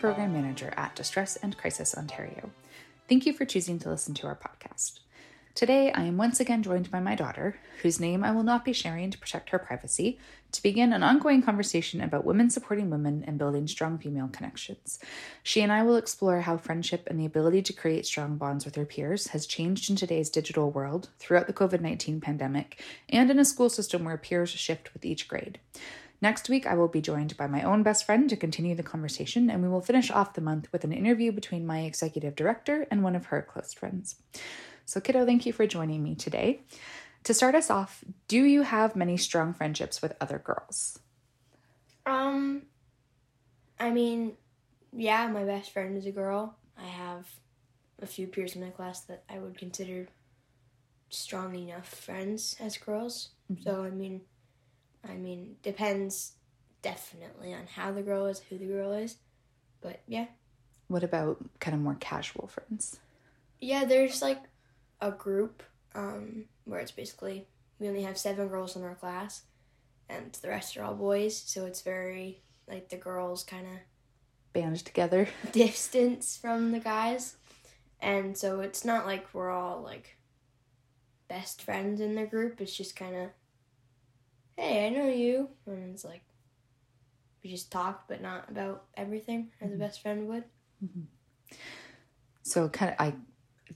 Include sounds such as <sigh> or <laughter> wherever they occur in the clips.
Program Manager at Distress and Crisis Ontario. Thank you for choosing to listen to our podcast. Today, I am once again joined by my daughter, whose name I will not be sharing to protect her privacy, to begin an ongoing conversation about women supporting women and building strong female connections. She and I will explore how friendship and the ability to create strong bonds with her peers has changed in today's digital world throughout the COVID 19 pandemic and in a school system where peers shift with each grade. Next week, I will be joined by my own best friend to continue the conversation, and we will finish off the month with an interview between my executive director and one of her close friends. So, kiddo, thank you for joining me today. To start us off, do you have many strong friendships with other girls? Um, I mean, yeah, my best friend is a girl. I have a few peers in my class that I would consider strong enough friends as girls. So I mean, I mean, depends definitely on how the girl is, who the girl is, but yeah, What about kind of more casual friends? yeah. There's like a group um, where it's basically we only have seven girls in our class, and the rest are all boys. So it's very like the girls kind of Band together? <laughs> distance from the guys. And so it's not like we're all like best friends in the group. It's just kind of, hey, I know you. And it's like, we just talk, but not about everything as a mm-hmm. best friend would. Mm-hmm. So, kind of, I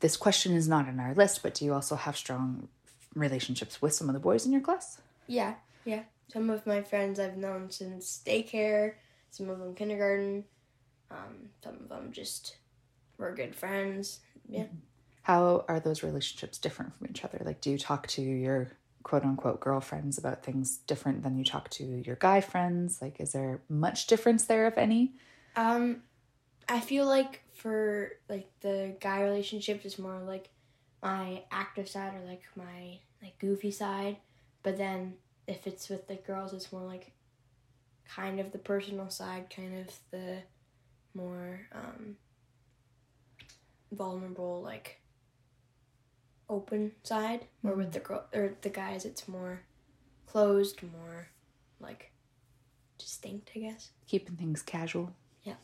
this question is not in our list, but do you also have strong relationships with some of the boys in your class? Yeah, yeah. Some of my friends I've known since daycare, some of them kindergarten, um, some of them just were good friends. Yeah. Mm-hmm. How are those relationships different from each other? Like, do you talk to your quote unquote girlfriends about things different than you talk to your guy friends? Like, is there much difference there, if any? Um, I feel like for like the guy relationship is more like my active side or like my like goofy side, but then if it's with the girls, it's more like kind of the personal side, kind of the more um, vulnerable, like open side. Or with the girl or the guys, it's more closed, more like distinct, I guess. Keeping things casual. Yeah.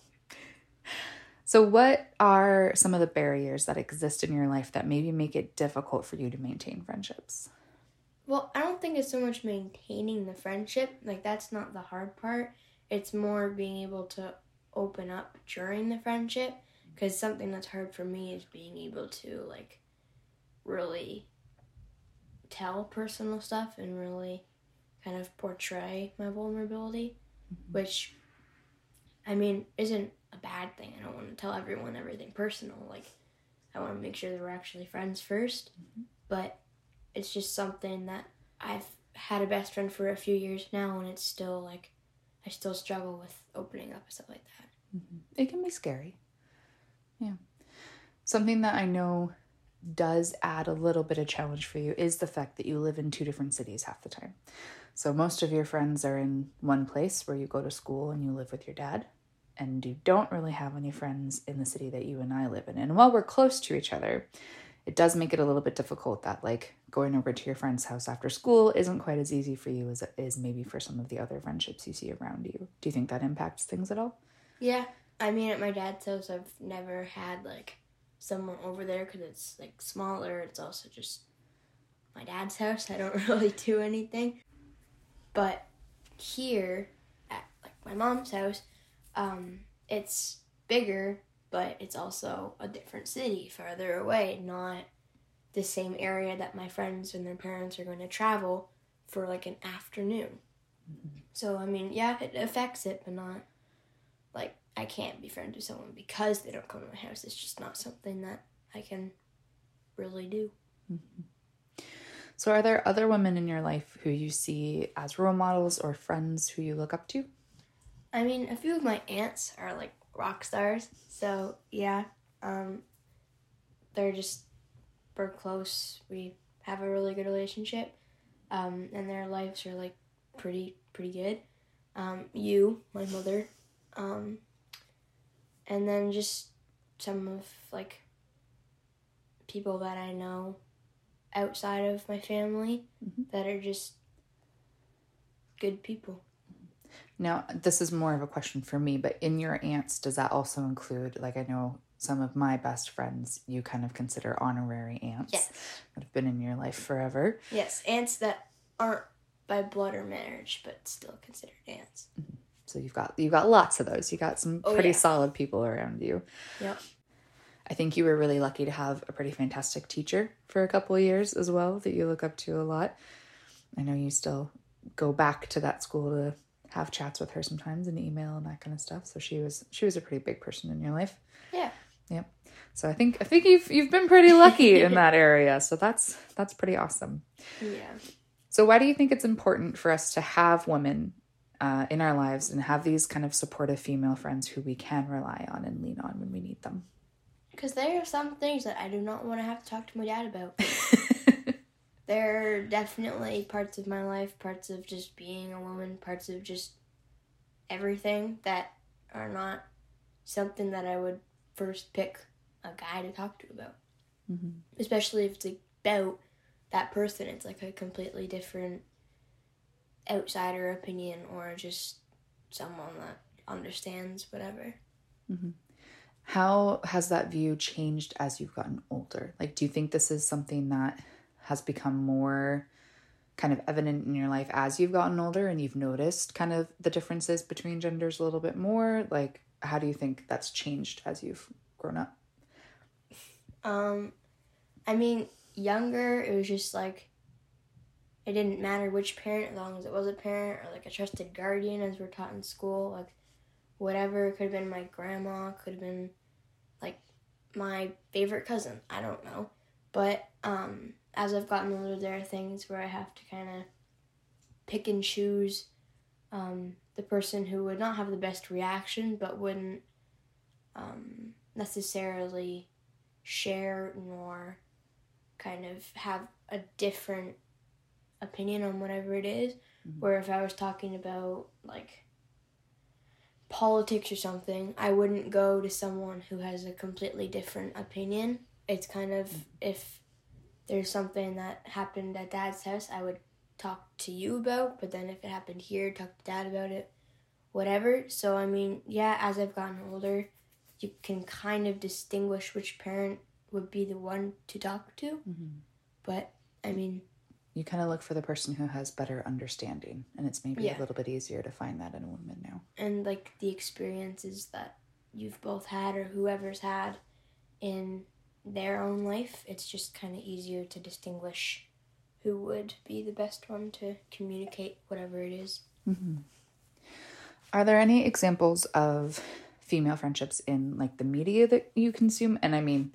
So, what are some of the barriers that exist in your life that maybe make it difficult for you to maintain friendships? Well, I don't think it's so much maintaining the friendship. Like, that's not the hard part. It's more being able to open up during the friendship. Because something that's hard for me is being able to, like, really tell personal stuff and really kind of portray my vulnerability, mm-hmm. which, I mean, isn't a bad thing. I don't want to tell everyone everything personal. Like, I want to make sure that we're actually friends 1st mm-hmm. But it's just something that I've had a best friend for a few years now, and it's still like I still struggle with opening up and stuff like that. Mm-hmm. It can be scary. Yeah. Something that I know does add a little bit of challenge for you is the fact that you live in two different cities half the time. So most of your friends are in one place where you go to school and you live with your dad, and you don't really have any friends in the city that you and I live in. And while we're close to each other, it does make it a little bit difficult that like going over to your friend's house after school isn't quite as easy for you as it is maybe for some of the other friendships you see around you. Do you think that impacts things at all? Yeah, I mean, at my dad's house, I've never had like someone over there because it's like smaller. It's also just my dad's house. I don't <laughs> really do anything. But here at like my mom's house, um, it's bigger but it's also a different city farther away, not the same area that my friends and their parents are going to travel for like an afternoon. So, I mean, yeah, it affects it, but not like I can't be friends with someone because they don't come to my house. It's just not something that I can really do. So, are there other women in your life who you see as role models or friends who you look up to? I mean, a few of my aunts are like rock stars, so yeah, um, they're just we're close. We have a really good relationship, um, and their lives are like pretty pretty good. Um, you, my mother, um, and then just some of like people that I know outside of my family Mhm. that are just good people. Now, this is more of a question for me, but in your aunts, does that also include, like, I know some of my best friends you kind of consider honorary aunts Yes. that have been in your life forever. Yes, aunts that aren't by blood or marriage, but still considered aunts. So you've got you've got lots of those. You got some Oh, pretty yeah. solid people around you. Yep. I think you were really lucky to have a pretty fantastic teacher for a couple of years as well that you look up to a lot. I know you still go back to that school to have chats with her sometimes and email and that kind of stuff. So she was she was a pretty big person in your life. Yeah. Yep. So I think I think you've you've been pretty lucky <laughs> in that area. So that's that's pretty awesome. Yeah. So why do you think it's important for us to have women uh, in our lives and have these kind of supportive female friends who we can rely on and lean on when we need them? Because there are some things that I do not want to have to talk to my dad about. <laughs> there are definitely parts of my life, parts of just being a woman, parts of just everything that are not something that I would first pick a guy to talk to about. Mhm. Especially if it's about that person. It's like a completely different outsider opinion or just someone that understands whatever. How has that view changed as you've gotten older? Like, do you think this is something that has become more kind of evident in your life as you've gotten older and you've noticed kind of the differences between genders a little bit more? Like, how do you think that's changed as you've grown up? Um, I mean, younger, it was just like, it didn't matter which parent, as long as it was a parent or like a trusted guardian, as we're taught in school. Like, whatever. Could have been my grandma, could have been like my favorite cousin. I don't know. But um, as I've gotten older, there are things where I have to kind of pick and choose um, the person who would not have the best reaction, but wouldn't um, necessarily share nor kind of have a different opinion on whatever it is. Mhm. Where if I was talking about like politics or something, I wouldn't go to someone who has a completely different opinion. It's kind of if there's something that happened at dad's house, I would talk to you about, but then if it happened here, talk to dad about it, whatever. So, I mean, yeah, as I've gotten older, you can kind of distinguish which parent would be the one to talk to. But, I mean, You kind of look for the person who has better understanding, and it's maybe Yeah. a little bit easier to find that in a woman now. and like the experiences that you've both had or whoever's had in their own life, it's just kind of easier to distinguish who would be the best one to communicate whatever it is. Mm-hmm. Are there any examples of female friendships in like the media that you consume? And I mean,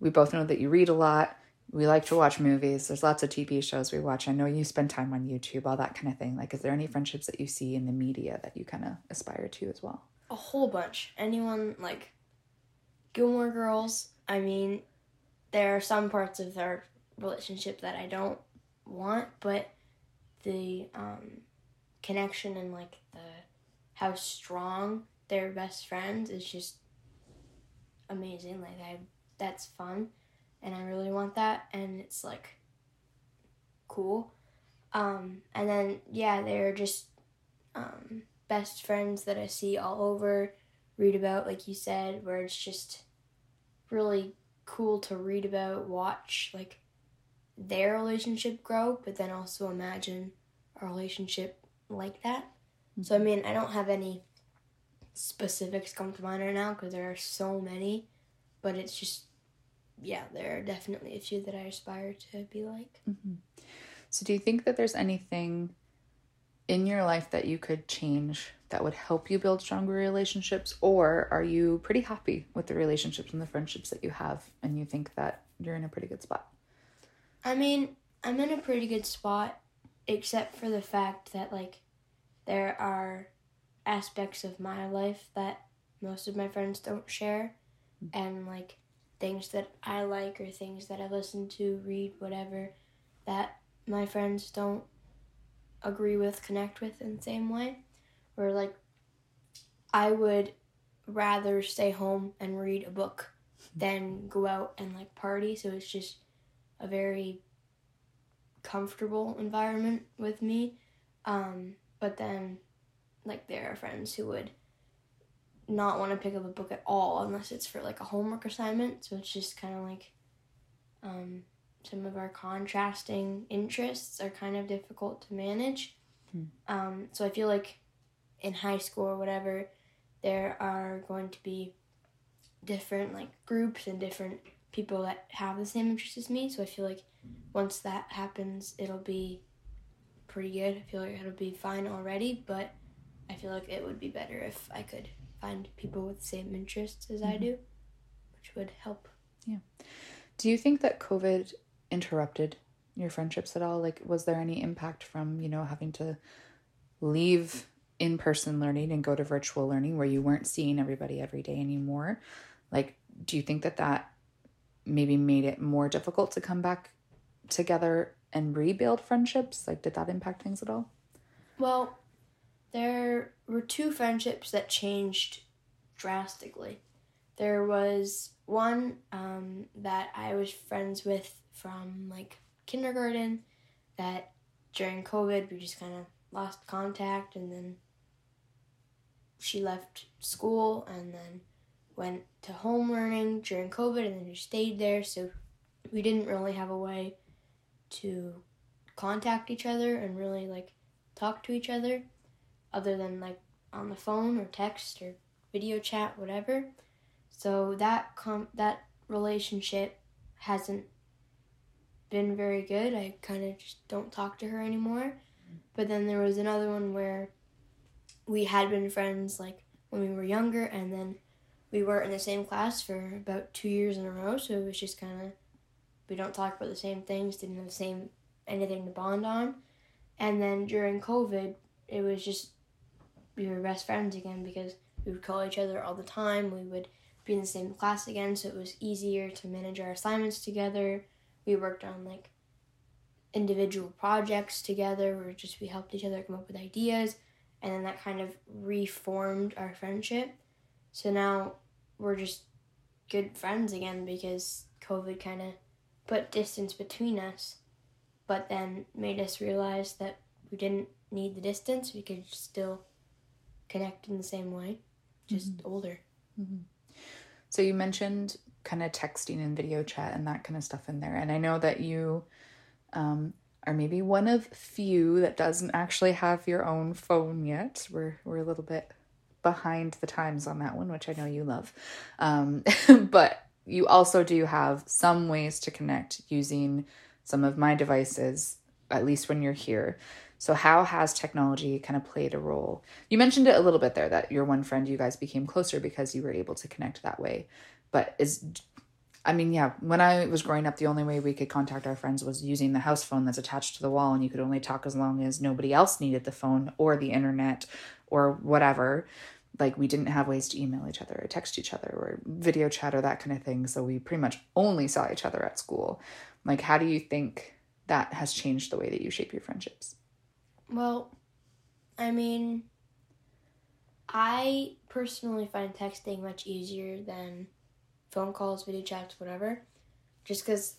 we both know that you read a lot. We like to watch movies. There's lots of TV shows we watch. I know you spend time on YouTube, all that kind of thing. Like, is there any friendships that you see in the media that you kind of aspire to as well? A whole bunch. Anyone like Gilmore Girls, I mean, there are some parts of their relationship that I don't want, but the um, connection and like the how strong they're best friends is just amazing. Like I, that's fun, and I really want that, and it's like cool. Um, and then yeah, they're just um, best friends that I see all over, read about, like you said, where it's just really cool to read about, watch like their relationship grow, but then also imagine a relationship like that. So I mean, I don't have any specifics come to mind right now because there are so many, but it's just yeah, there are definitely a few that I aspire to be like. Mm-hmm. So, do you think that there's anything in your life that you could change that would help you build stronger relationships, or are you pretty happy with the relationships and the friendships that you have, and you think that you're in a pretty good spot? I mean, I'm in a pretty good spot, except for the fact that like there are aspects of my life that most of my friends don't share, mm-hmm. and like things that I like or things that I listen to, read, whatever, that my friends don't agree with, connect with in the same way. Or like, I would rather stay home and read a book than go out and like party. So it's just a very comfortable environment with me. Um, but then, like, there are friends who would not want to pick up a book at all unless it's for like a homework assignment. So it's just kind of like um, some of our contrasting interests are kind of difficult to manage. Hmm. Um, so I feel like in high school or whatever, there are going to be different like groups and different people that have the same interests as me. So I feel like once that happens, it'll be pretty good. I feel like it'll be fine already, but I feel like it would be better if I could find people with the same interests as mm-hmm. I do, which would help. Yeah. Do you think that COVID interrupted your friendships at all? Like, was there any impact from, you know, having to leave in person learning and go to virtual learning where you weren't seeing everybody every day anymore? Like, do you think that that maybe made it more difficult to come back together and rebuild friendships? Like, did that impact things at all? Well, there were two friendships that changed drastically. There was one um, that I was friends with from like kindergarten that during COVID we just kind of lost contact and then she left school and then went to home learning during COVID and then just stayed there. So we didn't really have a way to contact each other and really like talk to each other other than like on the phone or text or video chat, whatever. So that com- that relationship hasn't been very good. I kind of just don't talk to her anymore. But then there was another one where we had been friends like when we were younger, and then we were in the same class for about two years in a row. So it was just kind of we don't talk about the same things, didn't have the same anything to bond on. And then during COVID, it was just we were best friends again because we would call each other all the time. We would be in the same class again, so it was easier to manage our assignments together. We worked on like individual projects together where just we helped each other come up with ideas and then that kind of reformed our friendship. So now we're just good friends again because COVID kind of put distance between us, but then made us realize that we didn't need the distance. We could still connect in the same way, just mm-hmm. older. Mm-hmm. So you mentioned kind of texting and video chat and that kind of stuff in there. And I know that you um, are maybe one of few that doesn't actually have your own phone yet. We're we're a little bit behind the times on that one, which I know you love. Um, <laughs> but you also do have some ways to connect using some of my devices, at least when you're here. So, how has technology kind of played a role? You mentioned it a little bit there that your one friend, you guys became closer because you were able to connect that way. But is, I mean, yeah, when I was growing up, the only way we could contact our friends was using the house phone that's attached to the wall, and you could only talk as long as nobody else needed the phone or the internet or whatever. Like, we didn't have ways to email each other or text each other or video chat or that kind of thing. So, we pretty much only saw each other at school. Like, how do you think that has changed the way that you shape your friendships? Well, I mean, I personally find texting much easier than phone calls, video chats, whatever, just because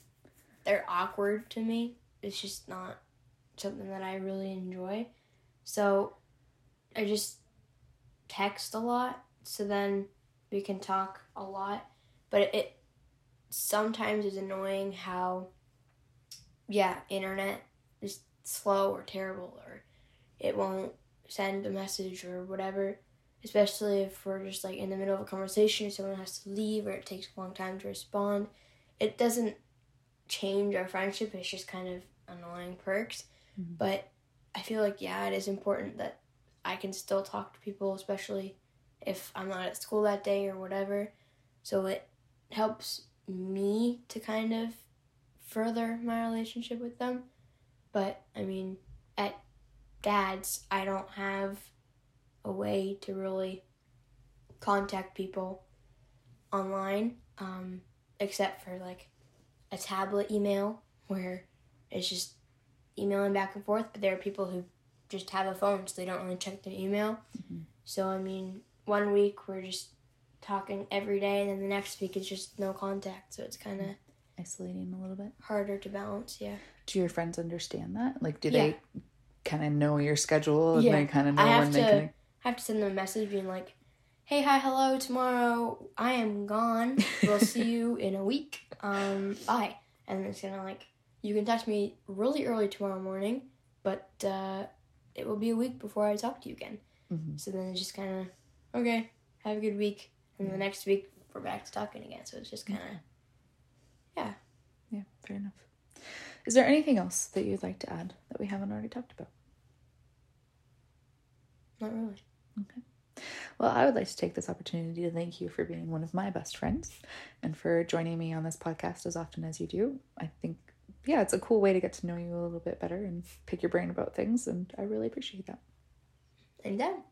they're awkward to me. It's just not something that I really enjoy. So I just text a lot, so then we can talk a lot. But it, it sometimes is annoying how, yeah, internet is slow or terrible or it won't send a message or whatever. especially if we're just like in the middle of a conversation, someone has to leave or it takes a long time to respond. It doesn't change our friendship. It's just kind of annoying perks. Mhm. But I feel like yeah, it is important that I can still talk to people, especially if I'm not at school that day or whatever. So it helps me to kind of further my relationship with them. But I mean, at dad's, I don't have a way to really contact people online, um, except for like a tablet email where it's just emailing back and forth. But there are people who just have a phone, so they don't really check their email. Mhm. So I mean, one week we're just talking every day, and then the next week it's just no contact. So it's kind of Isolating a little bit. harder to balance. Yeah. Do your friends understand that? Like, do Yeah. they kind of know your schedule and Yeah. they kind of know I have when they can? I have to send them a message being like, "Hey, hi, hello. Tomorrow I am gone. We'll see <laughs> you in a week. Um, bye." And it's gonna like, you can text me really early tomorrow morning, but uh, it will be a week before I talk to you again. Mhm. So then it's just kind of okay. Have a good week, and the next week we're back to talking again. So it's just kind of Yeah, Yeah, fair enough. Is there anything else that you'd like to add that we haven't already talked about? not really. Okay. Well, I would like to take this opportunity to thank you for being one of my best friends and for joining me on this podcast as often as you do. I think, yeah, it's a cool way to get to know you a little bit better and pick your brain about things, and I really appreciate that. And then